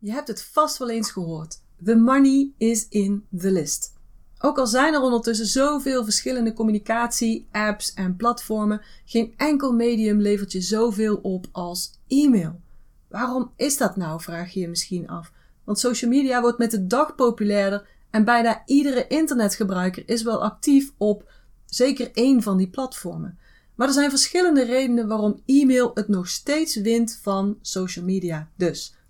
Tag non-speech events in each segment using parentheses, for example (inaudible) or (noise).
Je hebt het vast wel eens gehoord. The money is in the list. Ook al zijn er ondertussen zoveel verschillende communicatie-apps en platformen, geen enkel medium levert je zoveel op als e-mail. Waarom is dat nou, vraag je je misschien af. Want social media wordt met de dag populairder en bijna iedere internetgebruiker is wel actief op zeker één van die platformen. Maar er zijn verschillende redenen waarom e-mail het nog steeds wint van social media. Dus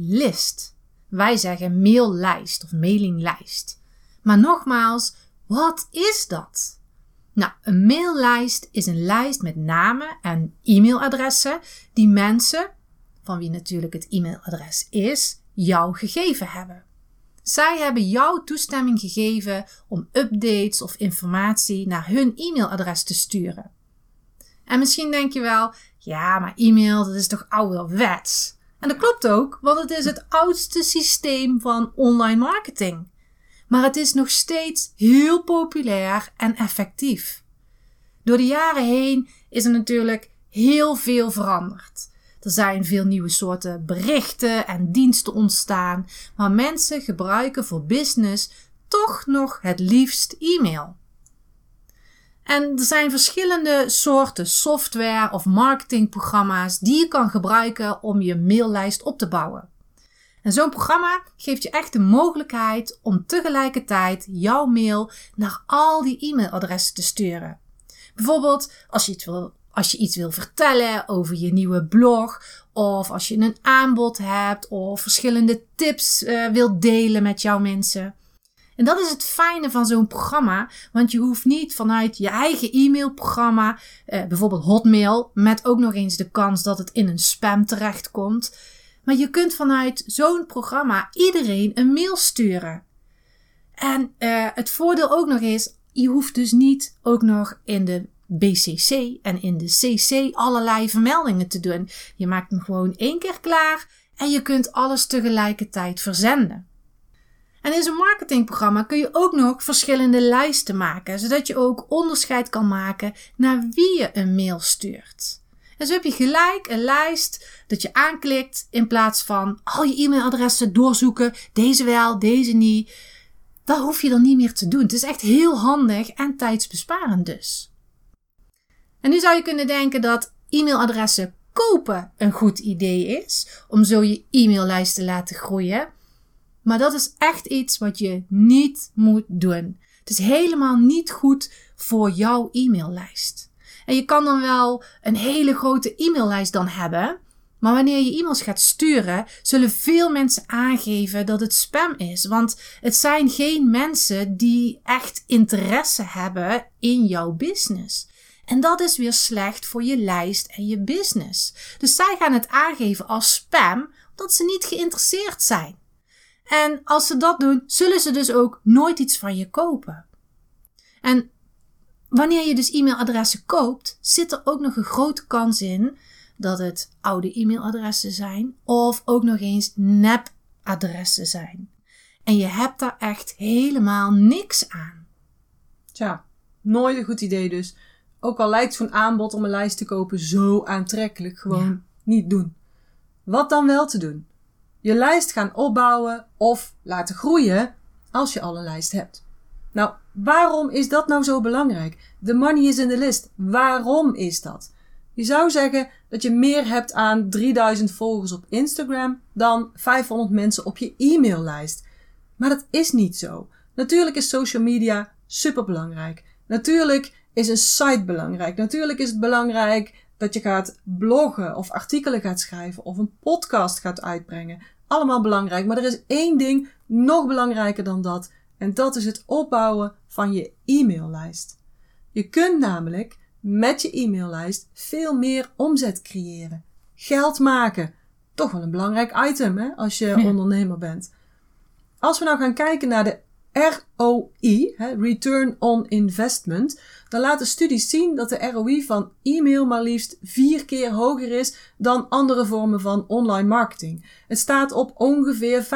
list? Wij zeggen maillijst of mailinglijst. Maar nogmaals, wat is dat? Nou, een maillijst is een lijst met namen en e-mailadressen die mensen, van wie natuurlijk het e-mailadres is, jou gegeven hebben. Zij hebben jou toestemming gegeven om updates of informatie naar hun e-mailadres te sturen. En misschien denk je wel, ja, maar e-mail, dat is toch ouderwets? En dat klopt ook, want het is het oudste systeem van online marketing. Maar het is nog steeds heel populair en effectief. Door de jaren heen is er natuurlijk heel veel veranderd. Er zijn veel nieuwe soorten berichten en diensten ontstaan, maar mensen gebruiken voor business toch nog het liefst e-mail. En er zijn verschillende soorten software of marketingprogramma's die je kan gebruiken om je maillijst op te bouwen. En zo'n programma geeft je echt de mogelijkheid om tegelijkertijd jouw mail naar al die e-mailadressen te sturen. Bijvoorbeeld als je, iets wil, als je iets wil vertellen over je nieuwe blog, of als je een aanbod hebt, of verschillende tips uh, wilt delen met jouw mensen. En dat is het fijne van zo'n programma, want je hoeft niet vanuit je eigen e-mailprogramma, eh, bijvoorbeeld Hotmail, met ook nog eens de kans dat het in een spam terechtkomt. Maar je kunt vanuit zo'n programma iedereen een mail sturen. En uh, het voordeel ook nog is, je hoeft dus niet ook nog in de BCC en in de CC allerlei vermeldingen te doen. Je maakt hem gewoon één keer klaar en je kunt alles tegelijkertijd verzenden. En in zo'n marketingprogramma kun je ook nog verschillende lijsten maken, zodat je ook onderscheid kan maken naar wie je een mail stuurt. En zo heb je gelijk een lijst dat je aanklikt in plaats van al je e-mailadressen doorzoeken, deze wel, deze niet. Dat hoef je dan niet meer te doen. Het is echt heel handig en tijdsbesparend dus. En nu zou je kunnen denken dat e-mailadressen kopen een goed idee is om zo je e-maillijst te laten groeien. Maar dat is echt iets wat je niet moet doen. Het is helemaal niet goed voor jouw e-maillijst. En je kan dan wel een hele grote e-maillijst dan hebben. Maar wanneer je e-mails gaat sturen, zullen veel mensen aangeven dat het spam is. Want het zijn geen mensen die echt interesse hebben in jouw business. En dat is weer slecht voor je lijst en je business. Dus zij gaan het aangeven als spam, omdat ze niet geïnteresseerd zijn. En als ze dat doen, zullen ze dus ook nooit iets van je kopen. En wanneer je dus e-mailadressen koopt, zit er ook nog een grote kans in dat het oude e-mailadressen zijn of ook nog eens nepadressen zijn. En je hebt daar echt helemaal niks aan. Tja, nooit een goed idee dus. Ook al lijkt zo'n aanbod om een lijst te kopen zo aantrekkelijk, gewoon niet doen. Wat dan wel te doen? Je lijst gaan opbouwen of laten groeien als je al een lijst hebt. Nou, waarom is dat nou zo belangrijk? The money is in the list. Waarom is dat? Je zou zeggen dat je meer hebt aan 3000 volgers op Instagram dan 500 mensen op je e-maillijst. Maar dat is niet zo. Natuurlijk is social media super belangrijk. Natuurlijk is een site belangrijk. Natuurlijk is het belangrijk dat je gaat bloggen of artikelen gaat schrijven of een podcast gaat uitbrengen. Allemaal belangrijk. Maar er is één ding nog belangrijker dan dat. En dat is het opbouwen van je e-maillijst. Je kunt namelijk met je e-maillijst veel meer omzet creëren. Geld maken. Toch wel een belangrijk item hè, als je ondernemer bent. Als we nou gaan kijken naar de ROI, Return on Investment, dan laten studies zien dat de ROI van e-mail maar liefst vier keer hoger is dan andere vormen van online marketing. Het staat op ongeveer 4500%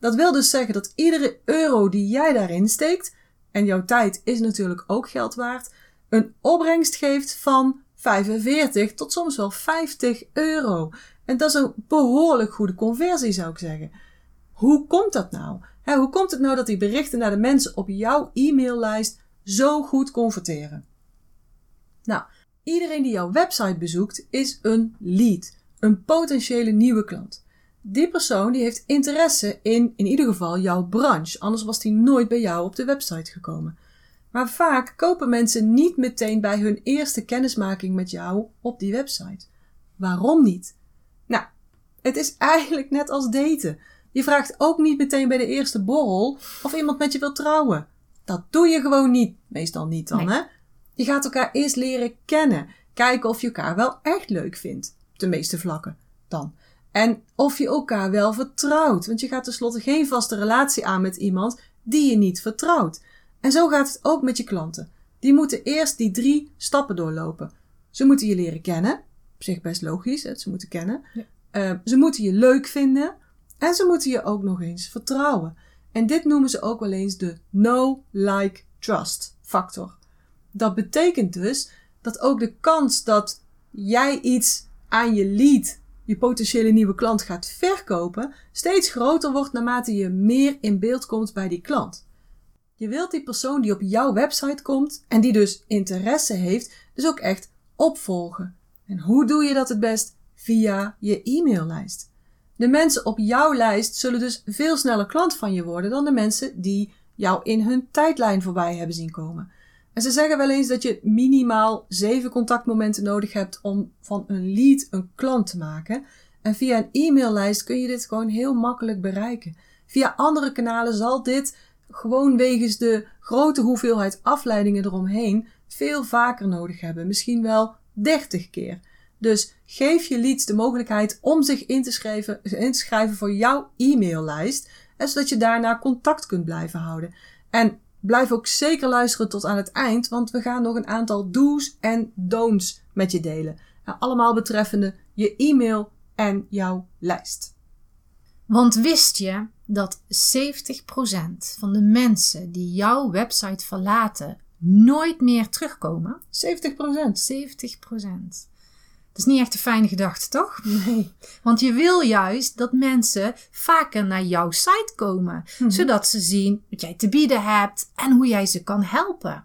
Dat wil dus zeggen dat iedere euro die jij daarin steekt, en jouw tijd is natuurlijk ook geld waard, een opbrengst geeft van 45 tot soms wel 50 euro. En dat is een behoorlijk goede conversie, zou ik zeggen. Hoe komt dat nou? hoe komt het nou dat die berichten naar de mensen op jouw e-maillijst zo goed converteren? Nou, iedereen die jouw website bezoekt is een lead, een potentiële nieuwe klant. Die persoon die heeft interesse in in ieder geval jouw branche, anders was die nooit bij jou op de website gekomen. Maar vaak kopen mensen niet meteen bij hun eerste kennismaking met jou op die website. Waarom niet? Nou, het is eigenlijk net als daten. Je vraagt ook niet meteen bij de eerste borrel of iemand met je wil trouwen. Dat doe je gewoon niet. Meestal niet dan, hè? Je gaat elkaar eerst leren kennen. Kijken of je elkaar wel echt leuk vindt. De meeste vlakken dan. En of je elkaar wel vertrouwt. Want je gaat tenslotte geen vaste relatie aan met iemand die je niet vertrouwt. En zo gaat het ook met je klanten. Die moeten eerst die drie stappen doorlopen. Ze moeten je leren kennen. Op zich best logisch, hè? ze moeten kennen. Uh, ze moeten je leuk vinden. En ze moeten je ook nog eens vertrouwen. En dit noemen ze ook wel eens de know, like, trust factor. Dat betekent dus dat ook de kans dat jij iets aan je lead, je potentiële nieuwe klant gaat verkopen, steeds groter wordt naarmate je meer in beeld komt bij die klant. Je wilt die persoon die op jouw website komt en die dus interesse heeft, dus ook echt opvolgen. En hoe doe je dat het best? Via je e-maillijst. De mensen op jouw lijst zullen dus veel sneller klant van je worden dan de mensen die jou in hun tijdlijn voorbij hebben zien komen. En ze zeggen wel eens dat je minimaal zeven contactmomenten nodig hebt om van een lead een klant te maken. En via een e-maillijst kun je dit gewoon heel makkelijk bereiken. Via andere kanalen zal dit gewoon wegens de grote hoeveelheid afleidingen eromheen veel vaker nodig hebben. Misschien wel 30 keer. Dus geef je leads de mogelijkheid om zich in te schrijven, in te schrijven voor jouw e-maillijst. En zodat je daarna contact kunt blijven houden. En blijf ook zeker luisteren tot aan het eind, want we gaan nog een aantal do's en don'ts met je delen. Allemaal betreffende je e-mail en jouw lijst. Want wist je dat 70% van de mensen die jouw website verlaten nooit meer terugkomen? 70%? 70%. Dat is niet echt een fijne gedachte, toch? Nee. Want je wil juist dat mensen vaker naar jouw site komen, mhm. zodat ze zien wat jij te bieden hebt en hoe jij ze kan helpen.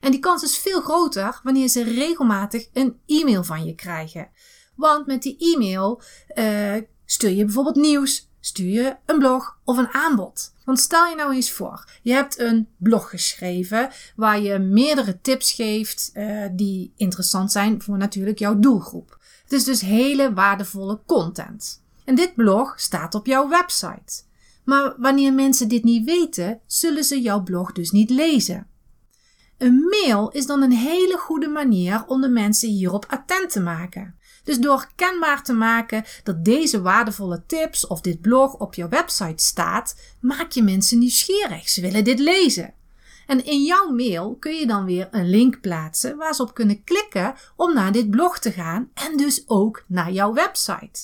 En die kans is veel groter wanneer ze regelmatig een e-mail van je krijgen. Want met die e-mail uh, stuur je bijvoorbeeld nieuws, stuur je een blog of een aanbod. Want stel je nou eens voor, je hebt een blog geschreven waar je meerdere tips geeft uh, die interessant zijn voor natuurlijk jouw doelgroep. Het is dus hele waardevolle content. En dit blog staat op jouw website. Maar wanneer mensen dit niet weten, zullen ze jouw blog dus niet lezen. Een mail is dan een hele goede manier om de mensen hierop attent te maken. Dus door kenbaar te maken dat deze waardevolle tips of dit blog op jouw website staat, maak je mensen nieuwsgierig. Ze willen dit lezen. En in jouw mail kun je dan weer een link plaatsen waar ze op kunnen klikken om naar dit blog te gaan en dus ook naar jouw website.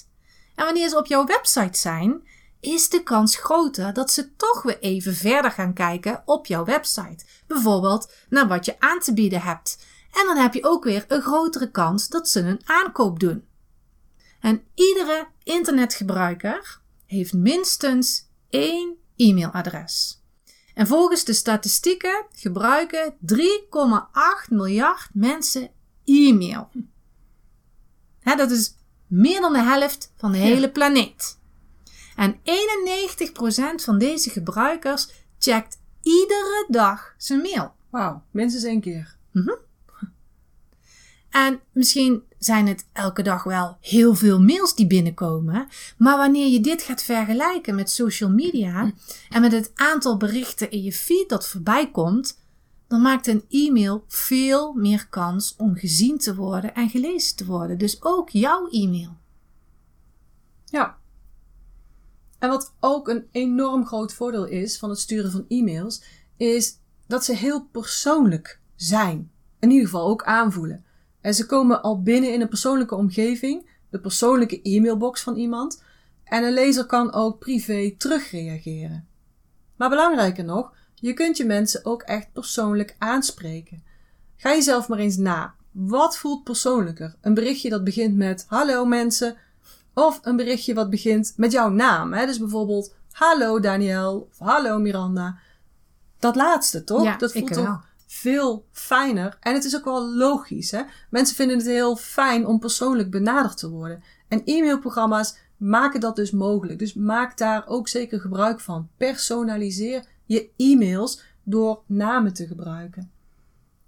En wanneer ze op jouw website zijn, is de kans groter dat ze toch weer even verder gaan kijken op jouw website. Bijvoorbeeld naar wat je aan te bieden hebt. En dan heb je ook weer een grotere kans dat ze een aankoop doen. En iedere internetgebruiker heeft minstens één e-mailadres. En volgens de statistieken gebruiken 3,8 miljard mensen e-mail. dat is meer dan de helft van de hele planeet. En 91% van deze gebruikers checkt iedere dag zijn mail. Wauw, minstens één keer. En misschien zijn het elke dag wel heel veel mails die binnenkomen. Maar wanneer je dit gaat vergelijken met social media en met het aantal berichten in je feed dat voorbij komt, dan maakt een e-mail veel meer kans om gezien te worden en gelezen te worden. Dus ook jouw e-mail. Ja. En wat ook een enorm groot voordeel is van het sturen van e-mails, is dat ze heel persoonlijk zijn. In ieder geval ook aanvoelen. En ze komen al binnen in een persoonlijke omgeving, de persoonlijke e-mailbox van iemand. En een lezer kan ook privé terugreageren. Maar belangrijker nog, je kunt je mensen ook echt persoonlijk aanspreken. Ga jezelf maar eens na. Wat voelt persoonlijker? Een berichtje dat begint met hallo mensen, of een berichtje wat begint met jouw naam. Hè? Dus bijvoorbeeld hallo Daniel of hallo Miranda. Dat laatste, toch? Ja, dat voelt ik toch wel. Veel fijner. En het is ook wel logisch. Hè? Mensen vinden het heel fijn om persoonlijk benaderd te worden. En e-mailprogramma's maken dat dus mogelijk. Dus maak daar ook zeker gebruik van. Personaliseer je e-mails door namen te gebruiken.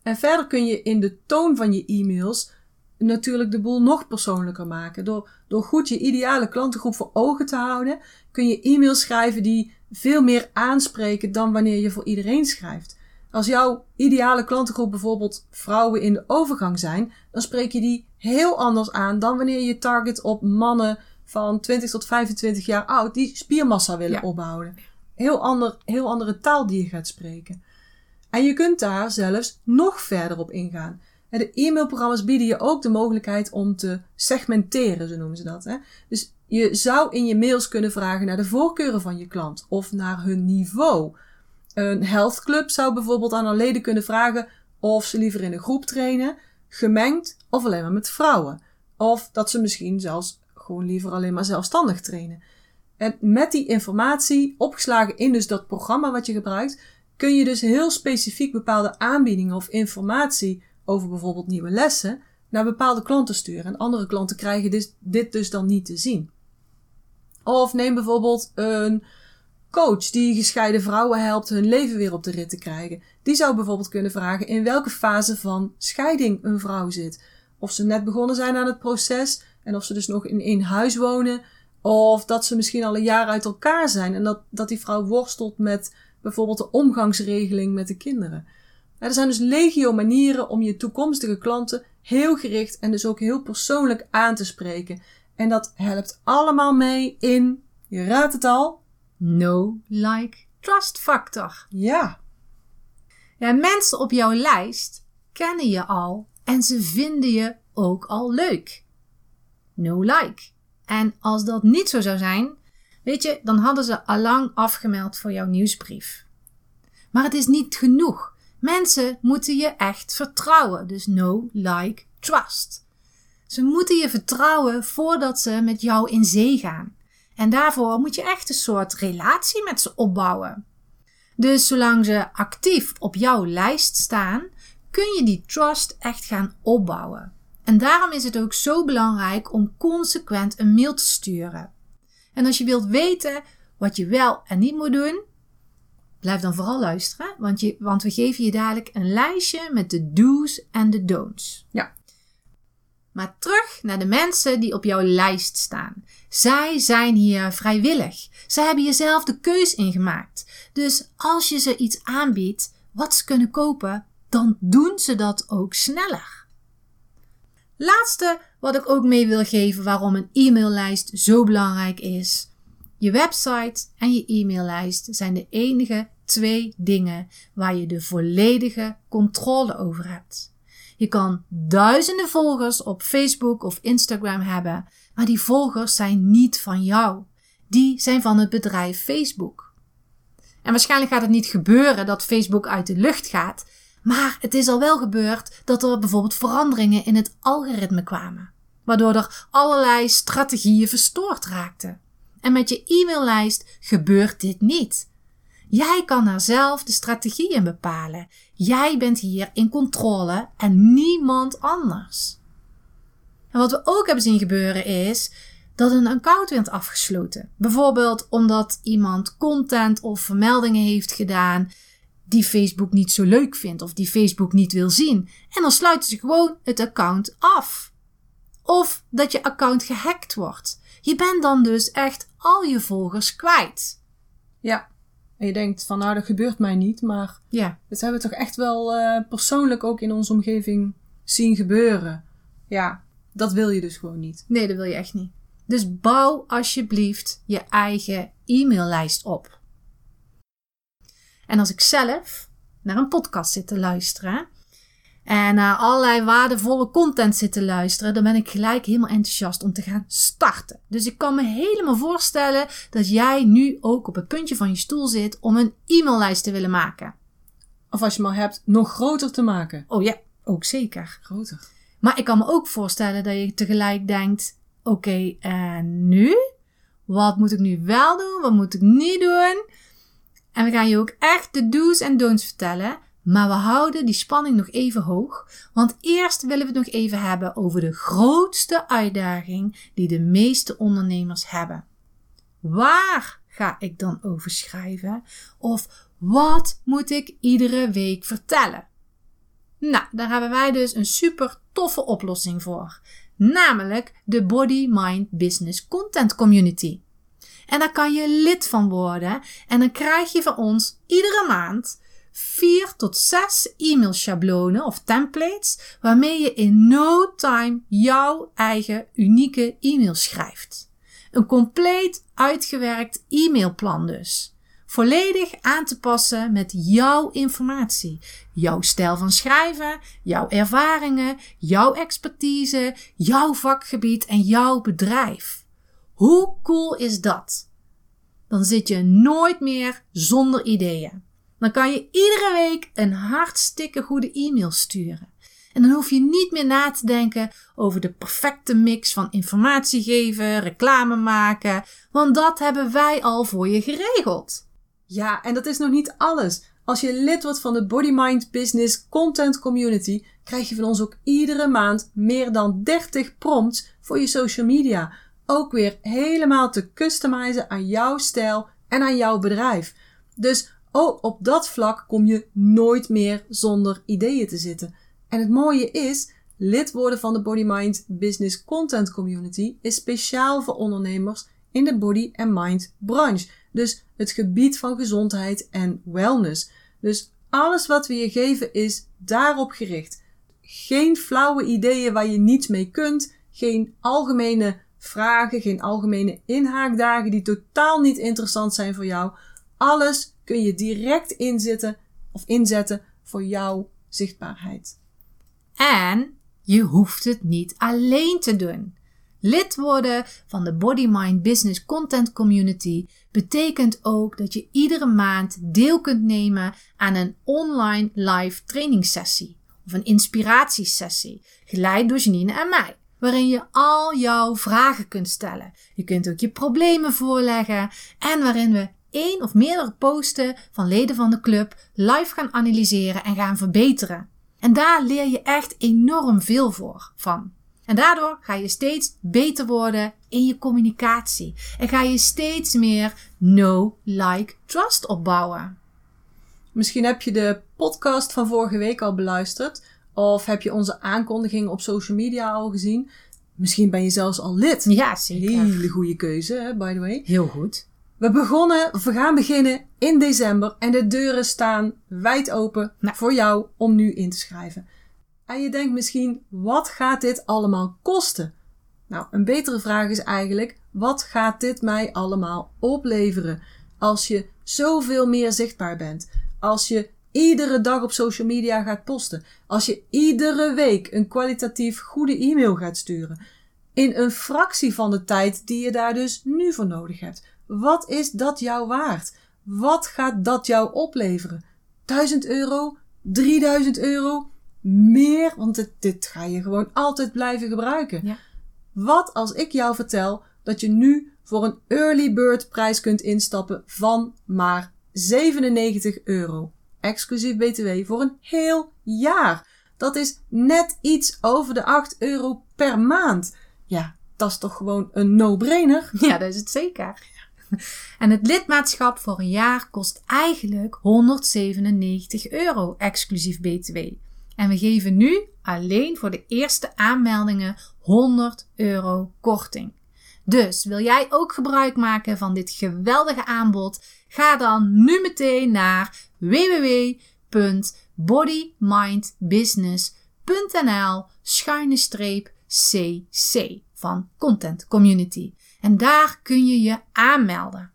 En verder kun je in de toon van je e-mails natuurlijk de boel nog persoonlijker maken. Door, door goed je ideale klantengroep voor ogen te houden, kun je e-mails schrijven die veel meer aanspreken dan wanneer je voor iedereen schrijft. Als jouw ideale klantengroep bijvoorbeeld vrouwen in de overgang zijn, dan spreek je die heel anders aan dan wanneer je target op mannen van 20 tot 25 jaar oud die spiermassa willen Ja. opbouwen. Heel, ander, heel andere taal die je gaat spreken. En je kunt daar zelfs nog verder op ingaan. De e-mailprogramma's bieden je ook de mogelijkheid om te segmenteren, zo noemen ze dat. Hè? Dus je zou in je mails kunnen vragen naar de voorkeuren van je klant of naar hun niveau. Een health club zou bijvoorbeeld aan haar leden kunnen vragen of ze liever in een groep trainen, gemengd of alleen maar met vrouwen. Of dat ze misschien zelfs gewoon liever alleen maar zelfstandig trainen. En met die informatie, opgeslagen in dus dat programma wat je gebruikt, kun je dus heel specifiek bepaalde aanbiedingen of informatie over bijvoorbeeld nieuwe lessen naar bepaalde klanten sturen. En andere klanten krijgen dit dus dan niet te zien. Of neem bijvoorbeeld een coach die gescheiden vrouwen helpt hun leven weer op de rit te krijgen. Die zou bijvoorbeeld kunnen vragen in welke fase van scheiding een vrouw zit. Of ze net begonnen zijn aan het proces en of ze dus nog in één huis wonen. Of dat ze misschien al een jaar uit elkaar zijn en dat, dat die vrouw worstelt met bijvoorbeeld de omgangsregeling met de kinderen. Er zijn dus legio manieren om je toekomstige klanten heel gericht en dus ook heel persoonlijk aan te spreken. En dat helpt allemaal mee in, je raadt het al, No, like, trust factor. ja, Ja, mensen op jouw lijst kennen je al en ze vinden je ook al leuk. No like. En als dat niet zo zou zijn, weet je, dan hadden ze allang afgemeld voor jouw nieuwsbrief. Maar het is niet genoeg. Mensen moeten je echt vertrouwen. Dus no, like, trust. Ze moeten je vertrouwen voordat ze met jou in zee gaan. En daarvoor moet je echt een soort relatie met ze opbouwen. Dus zolang ze actief op jouw lijst staan, kun je die trust echt gaan opbouwen. En daarom is het ook zo belangrijk om consequent een mail te sturen. En als je wilt weten wat je wel en niet moet doen, blijf dan vooral luisteren, want, je, want we geven je dadelijk een lijstje met de do's en de don'ts. Ja. Maar terug naar de mensen die op jouw lijst staan. Zij zijn hier vrijwillig. Ze hebben jezelf de keus ingemaakt. Dus als je ze iets aanbiedt wat ze kunnen kopen, dan doen ze dat ook sneller. Laatste wat ik ook mee wil geven waarom een e-maillijst zo belangrijk is. Je website en je e-maillijst zijn de enige twee dingen waar je de volledige controle over hebt. Je kan duizenden volgers op Facebook of Instagram hebben, maar die volgers zijn niet van jou. Die zijn van het bedrijf Facebook. En waarschijnlijk gaat het niet gebeuren dat Facebook uit de lucht gaat, maar het is al wel gebeurd dat er bijvoorbeeld veranderingen in het algoritme kwamen, waardoor er allerlei strategieën verstoord raakten. En met je e-maillijst gebeurt dit niet. Jij kan daar zelf de strategie in bepalen. Jij bent hier in controle en niemand anders. En wat we ook hebben zien gebeuren is dat een account werd afgesloten. Bijvoorbeeld omdat iemand content of vermeldingen heeft gedaan die Facebook niet zo leuk vindt of die Facebook niet wil zien. En dan sluiten ze gewoon het account af. Of dat je account gehackt wordt. Je bent dan dus echt al je volgers kwijt. Ja. En je denkt van nou, dat gebeurt mij niet, maar Ja, dat hebben we toch echt wel eh, persoonlijk ook in onze omgeving zien gebeuren. Ja, dat wil je dus gewoon niet. nee, dat wil je echt niet. Dus bouw alsjeblieft je eigen e-maillijst op. En als ik zelf naar een podcast zit te luisteren en naar allerlei waardevolle content zit te luisteren, dan ben ik gelijk helemaal enthousiast om te gaan starten. Dus ik kan me helemaal voorstellen dat jij nu ook op het puntje van je stoel zit om een e-maillijst te willen maken. Of als je maar hebt, nog groter te maken. Oh ja, ook zeker. Groter. Maar ik kan me ook voorstellen dat je tegelijk denkt: oké, en nu? Wat moet ik nu wel doen? Wat moet ik niet doen? En we gaan je ook echt de do's en don'ts vertellen. Maar we houden die spanning nog even hoog. Want eerst willen we het nog even hebben over de grootste uitdaging die de meeste ondernemers hebben. Waar ga ik dan over schrijven? Of wat moet ik iedere week vertellen? Nou, daar hebben wij dus een super toffe oplossing voor. Namelijk de Body Mind Business Content Community. En daar kan je lid van worden. En dan krijg je van ons iedere maand vier tot zes e-mail schablonen of templates. Waarmee je in no time jouw eigen unieke e-mail schrijft. Een compleet uitgewerkt e-mailplan dus. Volledig aan te passen met jouw informatie. Jouw stijl van schrijven, jouw ervaringen, jouw expertise, jouw vakgebied en jouw bedrijf. Hoe cool is dat? Dan zit je nooit meer zonder ideeën. Dan kan je iedere week een hartstikke goede e-mail sturen. En dan hoef je niet meer na te denken over de perfecte mix van informatie geven, reclame maken, want dat hebben wij al voor je geregeld. Ja, en dat is nog niet alles. Als je lid wordt van de Body Mind Business Content Community, krijg je van ons ook iedere maand meer dan 30 prompts voor je social media. Ook weer helemaal te customizen aan jouw stijl en aan jouw bedrijf. Dus ook op dat vlak kom je nooit meer zonder ideeën te zitten. En het mooie is, lid worden van de Body Mind Business Content Community is speciaal voor ondernemers in de body en mind branche. Dus het gebied van gezondheid en wellness. Dus alles wat we je geven is daarop gericht. Geen flauwe ideeën waar je niets mee kunt. Geen algemene vragen, geen algemene inhaakdagen die totaal niet interessant zijn voor jou. Alles kun je direct inzetten of inzetten voor jouw zichtbaarheid. En je hoeft het niet alleen te doen. Lid worden van de Body Mind Business Content Community betekent ook dat je iedere maand deel kunt nemen aan een online live trainingssessie of een inspiratiesessie, geleid door Janine en mij, waarin je al jouw vragen kunt stellen. Je kunt ook je problemen voorleggen en waarin we één of meerdere posten van leden van de club live gaan analyseren en gaan verbeteren. En daar leer je echt enorm veel voor van. En daardoor ga je steeds beter worden in je communicatie. En ga je steeds meer know, like, trust opbouwen. Misschien heb je de podcast van vorige week al beluisterd. Of heb je onze aankondiging op social media al gezien. Misschien ben je zelfs al lid. Ja, zeker. Hele goede keuze, by the way. Heel goed. We begonnen, we gaan beginnen in december en de deuren staan wijd open Nou. voor jou om nu in te schrijven. En je denkt misschien, wat gaat dit allemaal kosten? Nou, een betere vraag is eigenlijk, wat gaat dit mij allemaal opleveren als je zoveel meer zichtbaar bent? Als je iedere dag op social media gaat posten? Als je iedere week een kwalitatief goede e-mail gaat sturen? In een fractie van de tijd die je daar dus nu voor nodig hebt. Wat is dat jou waard? Wat gaat dat jou opleveren? 1000 euro? 3000 euro? Meer? Want dit, dit ga je gewoon altijd blijven gebruiken. Ja. Wat als ik jou vertel dat je nu voor een early bird prijs kunt instappen van maar 97 euro. Exclusief BTW voor een heel jaar. Dat is net iets over de 8 euro per maand. Ja, dat is toch gewoon een no-brainer? Ja, dat is het zeker. (laughs) En het lidmaatschap voor een jaar kost eigenlijk 197 euro, exclusief BTW. En we geven nu alleen voor de eerste aanmeldingen 100 euro korting. Dus wil jij ook gebruik maken van dit geweldige aanbod? Ga dan nu meteen naar www.bodymindbusiness.nl schuine streep cc van Content Community. En daar kun je je aanmelden.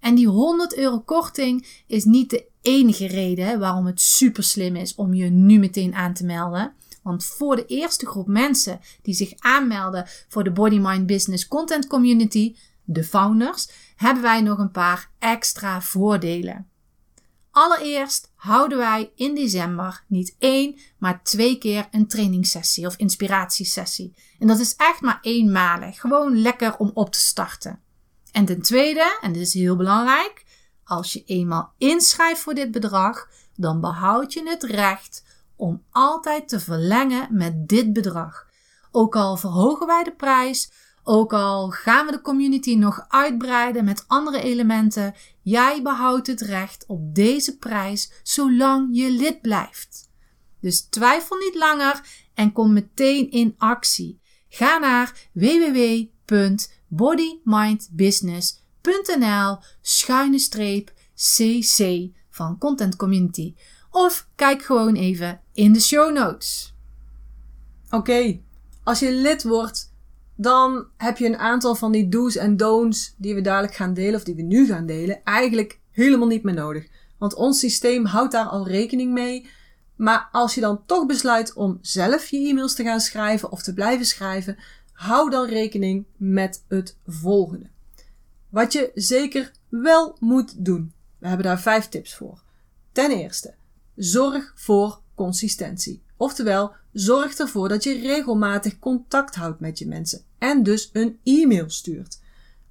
En die 100 euro korting is niet de enige reden waarom het super slim is om je nu meteen aan te melden. Want voor de eerste groep mensen die zich aanmelden voor de Body Mind Business Content Community, de founders, hebben wij nog een paar extra voordelen. Allereerst houden wij in december niet één, maar twee keer een trainingssessie of inspiratiesessie. En dat is echt maar eenmalig, gewoon lekker om op te starten. En ten tweede, en dit is heel belangrijk, als je eenmaal inschrijft voor dit bedrag, dan behoud je het recht om altijd te verlengen met dit bedrag. Ook al verhogen wij de prijs, ook al gaan we de community nog uitbreiden met andere elementen, jij behoudt het recht op deze prijs zolang je lid blijft. Dus twijfel niet langer en kom meteen in actie. Ga naar www.bodymindbusiness.nl schuine streep cc van Content Community. Of kijk gewoon even in de show notes. Oké, als je lid wordt, dan heb je een aantal van die do's en don'ts die we dadelijk gaan delen, of die we nu gaan delen, eigenlijk helemaal niet meer nodig. Want ons systeem houdt daar al rekening mee. Maar als je dan toch besluit om zelf je e-mails te gaan schrijven of te blijven schrijven, hou dan rekening met het volgende. Wat je zeker wel moet doen. We hebben daar vijf tips voor. Ten eerste, zorg voor consistentie. Oftewel, zorg ervoor dat je regelmatig contact houdt met je mensen en dus een e-mail stuurt.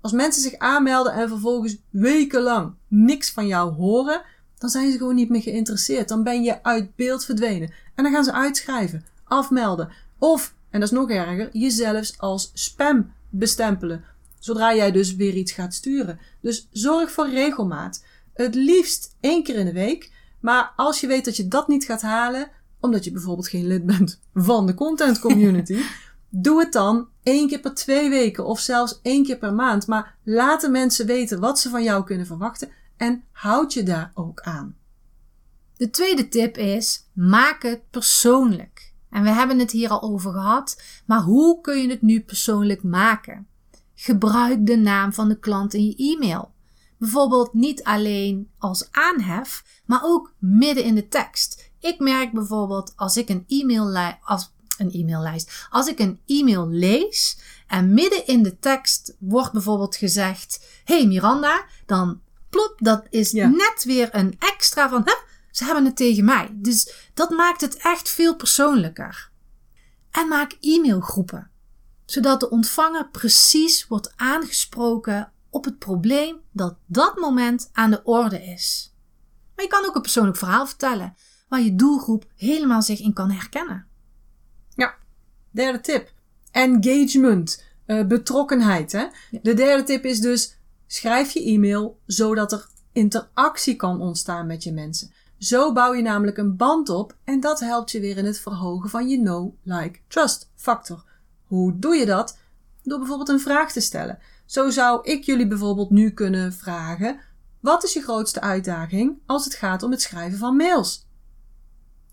Als mensen zich aanmelden en vervolgens wekenlang niks van jou horen, dan zijn ze gewoon niet meer geïnteresseerd. Dan ben je uit beeld verdwenen. En dan gaan ze uitschrijven, afmelden of, en dat is nog erger, jezelf als spam bestempelen. Zodra jij dus weer iets gaat sturen. Dus zorg voor regelmaat. Het liefst één keer in de week. Maar als je weet dat je dat niet gaat halen, omdat je bijvoorbeeld geen lid bent van de content community, (laughs) doe het dan één keer per twee weken of zelfs één keer per maand. Maar laat de mensen weten wat ze van jou kunnen verwachten en houd je daar ook aan. De tweede tip is: maak het persoonlijk. En we hebben het hier al over gehad, maar hoe kun je het nu persoonlijk maken? Gebruik de naam van de klant in je e-mail. Bijvoorbeeld niet alleen als aanhef, maar ook midden in de tekst. Ik merk bijvoorbeeld als ik een e-mail als een e-maillijst. Als ik een e-mail lees en midden in de tekst wordt bijvoorbeeld gezegd: Hey Miranda, dan plop, dat is net weer een extra van: hè, ze hebben het tegen mij. Dus dat maakt het echt veel persoonlijker. En maak e-mailgroepen, zodat de ontvanger precies wordt aangesproken op het probleem dat dat moment aan de orde is. Maar je kan ook een persoonlijk verhaal vertellen waar je doelgroep helemaal zich in kan herkennen. Derde tip. Engagement. Uh, betrokkenheid. Hè? De derde tip is dus schrijf je e-mail zodat er interactie kan ontstaan met je mensen. Zo bouw je namelijk een band op en dat helpt je weer in het verhogen van je know, like, trust factor. Hoe doe je dat? Door bijvoorbeeld een vraag te stellen. Zo zou ik jullie bijvoorbeeld nu kunnen vragen: wat is je grootste uitdaging als het gaat om het schrijven van mails?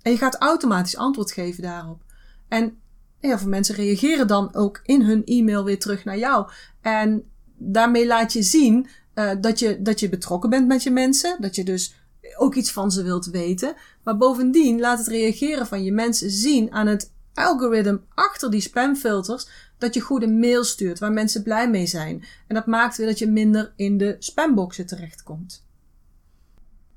En je gaat automatisch antwoord geven daarop. En heel veel mensen reageren dan ook in hun e-mail weer terug naar jou. En daarmee laat je zien uh, dat, je, dat je betrokken bent met je mensen. Dat je dus ook iets van ze wilt weten. Maar bovendien laat het reageren van je mensen zien aan het algoritme achter die spamfilters dat je goede mail stuurt waar mensen blij mee zijn. En dat maakt weer dat je minder in de spamboxen terechtkomt.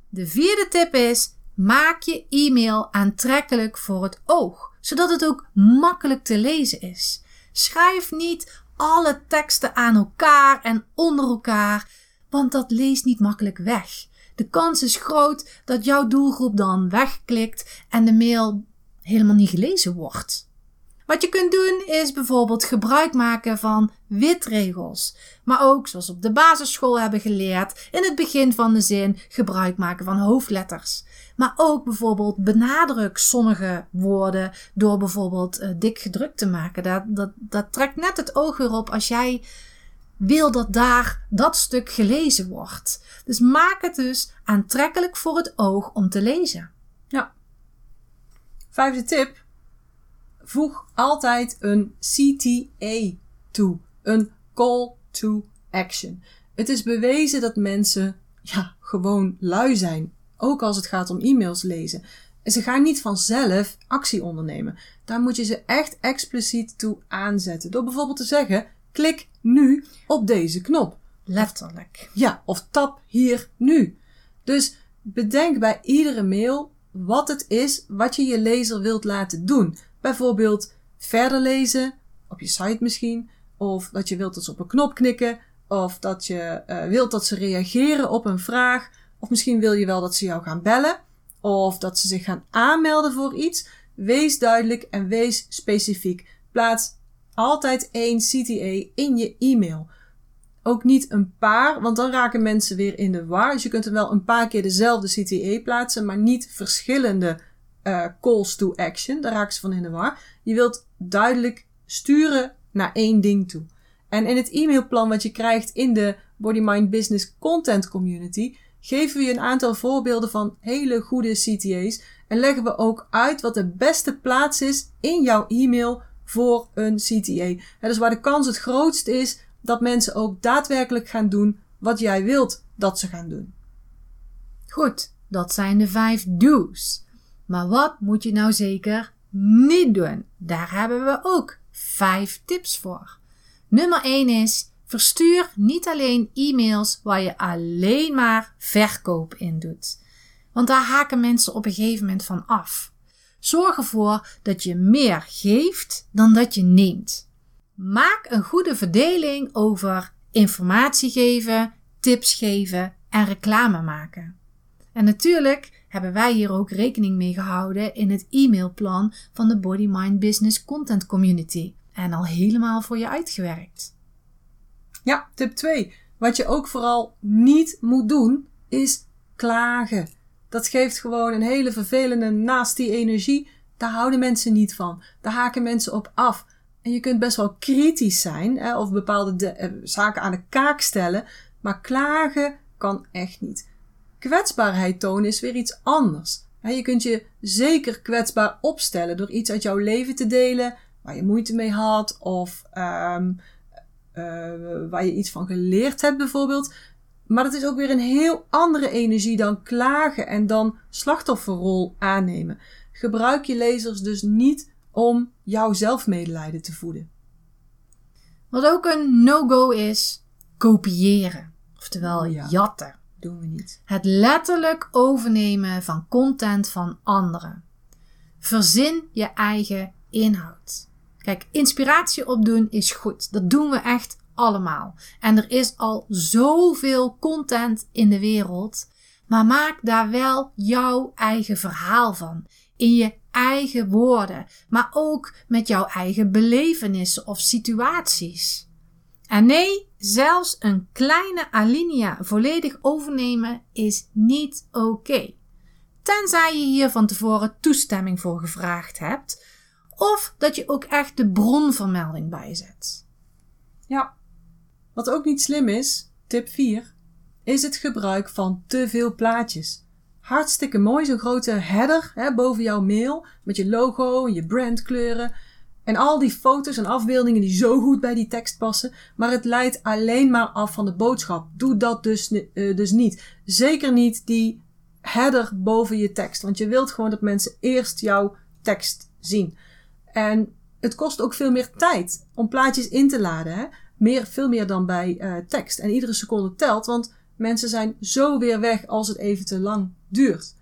De vierde tip is: maak je e-mail aantrekkelijk voor het oog, zodat het ook makkelijk te lezen is. Schrijf niet alle teksten aan elkaar en onder elkaar, want dat leest niet makkelijk weg. De kans is groot dat jouw doelgroep dan wegklikt en de mail helemaal niet gelezen wordt. Wat je kunt doen is bijvoorbeeld gebruik maken van witregels. Maar ook, zoals we op de basisschool hebben geleerd, in het begin van de zin gebruik maken van hoofdletters. Maar ook bijvoorbeeld benadruk sommige woorden door bijvoorbeeld uh, dik gedrukt te maken. Dat, dat, dat trekt net het oog weer op als jij wil dat daar dat stuk gelezen wordt. Dus maak het dus aantrekkelijk voor het oog om te lezen. Ja. Vijfde tip. Voeg altijd een CTA toe. Een call to action. Het is bewezen dat mensen ja, gewoon lui zijn. Ook als het gaat om e-mails lezen. En ze gaan niet vanzelf actie ondernemen. Daar moet je ze echt expliciet toe aanzetten. Door bijvoorbeeld te zeggen: klik nu op deze knop. Letterlijk. Ja, of tap hier nu. Dus bedenk bij iedere mail wat het is wat je je lezer wilt laten doen. Bijvoorbeeld verder lezen, op je site misschien, of dat je wilt dat ze op een knop knikken, of dat je uh, wilt dat ze reageren op een vraag, of misschien wil je wel dat ze jou gaan bellen, of dat ze zich gaan aanmelden voor iets. Wees duidelijk en wees specifiek. Plaats altijd één CTA in je e-mail. Ook niet een paar, want dan raken mensen weer in de war. Dus je kunt er wel een paar keer dezelfde CTA plaatsen, maar niet verschillende uh, calls to action. Daar raken ze van in de war. Je wilt duidelijk sturen naar één ding toe. En in het e-mailplan wat je krijgt in de Body Mind Business Content Community geven we je een aantal voorbeelden van hele goede CTA's en leggen we ook uit wat de beste plaats is in jouw e-mail voor een CTA. Dat is waar de kans het grootst is dat mensen ook daadwerkelijk gaan doen wat jij wilt dat ze gaan doen. Goed, dat zijn de vijf do's. Maar wat moet je nou zeker niet doen? Daar hebben we ook vijf tips voor. Nummer 1 is: verstuur niet alleen e-mails waar je alleen maar verkoop in doet. Want daar haken mensen op een gegeven moment van af. Zorg ervoor dat je meer geeft dan dat je neemt. Maak een goede verdeling over informatie geven, tips geven en reclame maken. En natuurlijk hebben wij hier ook rekening mee gehouden in het e-mailplan van de Body Mind Business Content Community en al helemaal voor je uitgewerkt. Ja, tip 2. Wat je ook vooral niet moet doen, is klagen. Dat geeft gewoon een hele vervelende nasty energie. Daar houden mensen niet van. Daar haken mensen op af. En je kunt best wel kritisch zijn hè, of bepaalde eh, zaken aan de kaak stellen. Maar klagen kan echt niet. Kwetsbaarheid tonen is weer iets anders. je kunt je zeker kwetsbaar opstellen door iets uit jouw leven te delen waar je moeite mee had of um, waar je iets van geleerd hebt bijvoorbeeld. Maar dat is ook weer een heel andere energie dan klagen en dan slachtofferrol aannemen. Gebruik je lezers dus niet om jouw zelfmedelijden te voeden. Wat ook een no-go is, kopiëren. Oftewel ja, jatten. Doen we niet. Het letterlijk overnemen van content van anderen. Verzin je eigen inhoud. Kijk, inspiratie opdoen is goed. Dat doen we echt allemaal. En er is al zoveel content in de wereld. Maar maak daar wel jouw eigen verhaal van. In je eigen woorden. Maar ook met jouw eigen belevenissen of situaties. En nee, zelfs een kleine alinea volledig overnemen is niet oké. Tenzij je hier van tevoren toestemming voor gevraagd hebt. Of dat je ook echt de bronvermelding bijzet. Ja, wat ook niet slim is, tip 4, is het gebruik van te veel plaatjes. Hartstikke mooi, zo'n grote header hè, boven jouw mail met je logo en je brandkleuren. En al die foto's en afbeeldingen die zo goed bij die tekst passen. Maar het leidt alleen maar af van de boodschap. Doe dat dus, uh, dus niet. Zeker niet die header boven je tekst. Want je wilt gewoon dat mensen eerst jouw tekst zien. En het kost ook veel meer tijd om plaatjes in te laden. Hè? Meer, veel meer dan bij uh, tekst. En iedere seconde telt, want mensen zijn zo weer weg als het even te lang duurt.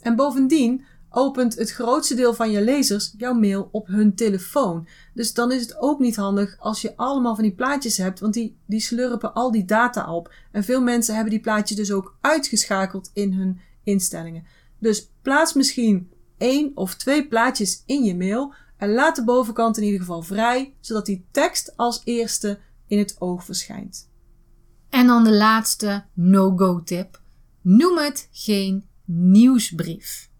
En bovendien opent het grootste deel van je lezers jouw mail op hun telefoon. Dus dan is het ook niet handig als je allemaal van die plaatjes hebt, want die, die slurpen al die data op. En veel mensen hebben die plaatjes dus ook uitgeschakeld in hun instellingen. Dus plaats misschien één of twee plaatjes in je mail en laat de bovenkant in ieder geval vrij, zodat die tekst als eerste in het oog verschijnt. En dan de laatste no-go tip. Noem het geen nieuwsbrief.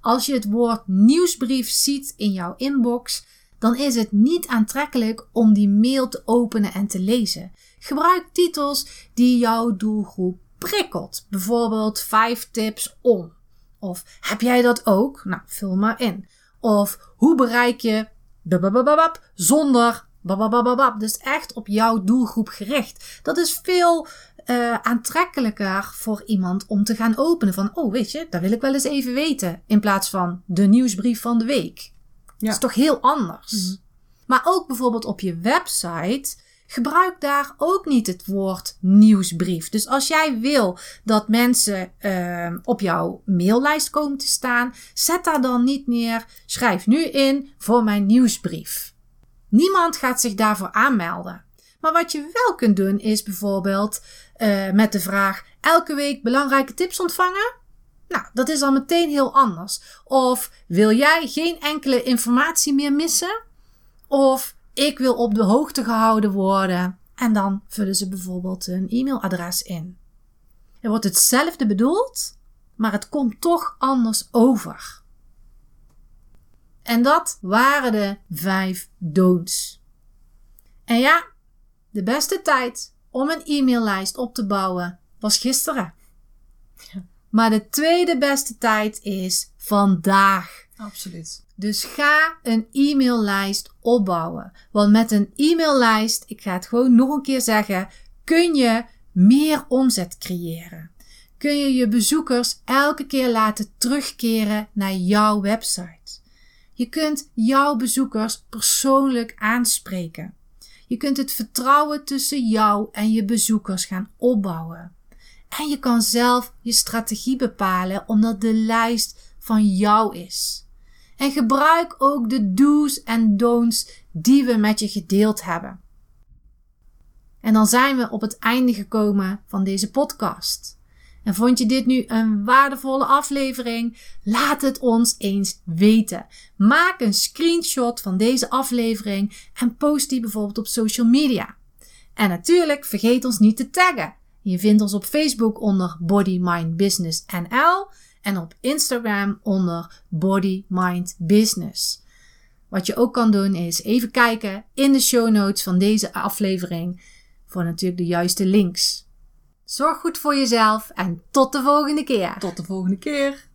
Als je het woord nieuwsbrief ziet in jouw inbox, dan is het niet aantrekkelijk om die mail te openen en te lezen. Gebruik titels die jouw doelgroep prikkelt. Bijvoorbeeld 5 tips om. Of heb jij dat ook? Nou, vul maar in. Of hoe bereik je zonder dus echt op jouw doelgroep gericht. Dat is veel uh, aantrekkelijker voor iemand om te gaan openen. Van, oh weet je, dat wil ik wel eens even weten. In plaats van de nieuwsbrief van de week. Ja. Dat is toch heel anders. Mhm. Maar ook bijvoorbeeld op je website. Gebruik daar ook niet het woord nieuwsbrief. Dus als jij wil dat mensen uh, op jouw maillijst komen te staan, zet daar dan niet neer. Schrijf nu in voor mijn nieuwsbrief. Niemand gaat zich daarvoor aanmelden. Maar wat je wel kunt doen is bijvoorbeeld uh, met de vraag: elke week belangrijke tips ontvangen? Nou, dat is al meteen heel anders. Of wil jij geen enkele informatie meer missen? Of ik wil op de hoogte gehouden worden. En dan vullen ze bijvoorbeeld een e-mailadres in. Er wordt hetzelfde bedoeld, maar het komt toch anders over. En dat waren de vijf don'ts. En ja, de beste tijd om een e-maillijst op te bouwen was gisteren. Maar de tweede beste tijd is vandaag. Absoluut. Dus ga een e-maillijst opbouwen. Want met een e-maillijst, ik ga het gewoon nog een keer zeggen, kun je meer omzet creëren. Kun je je bezoekers elke keer laten terugkeren naar jouw website. Je kunt jouw bezoekers persoonlijk aanspreken. Je kunt het vertrouwen tussen jou en je bezoekers gaan opbouwen. En je kan zelf je strategie bepalen omdat de lijst van jou is. En gebruik ook de do's en don'ts die we met je gedeeld hebben. En dan zijn we op het einde gekomen van deze podcast. En vond je dit nu een waardevolle aflevering? Laat het ons eens weten. Maak een screenshot van deze aflevering en post die bijvoorbeeld op social media. En natuurlijk vergeet ons niet te taggen. Je vindt ons op Facebook onder Body Mind Business NL en op Instagram onder Body Mind Business. Wat je ook kan doen is even kijken in de show notes van deze aflevering voor natuurlijk de juiste links. Zorg goed voor jezelf en tot de volgende keer. Tot de volgende keer.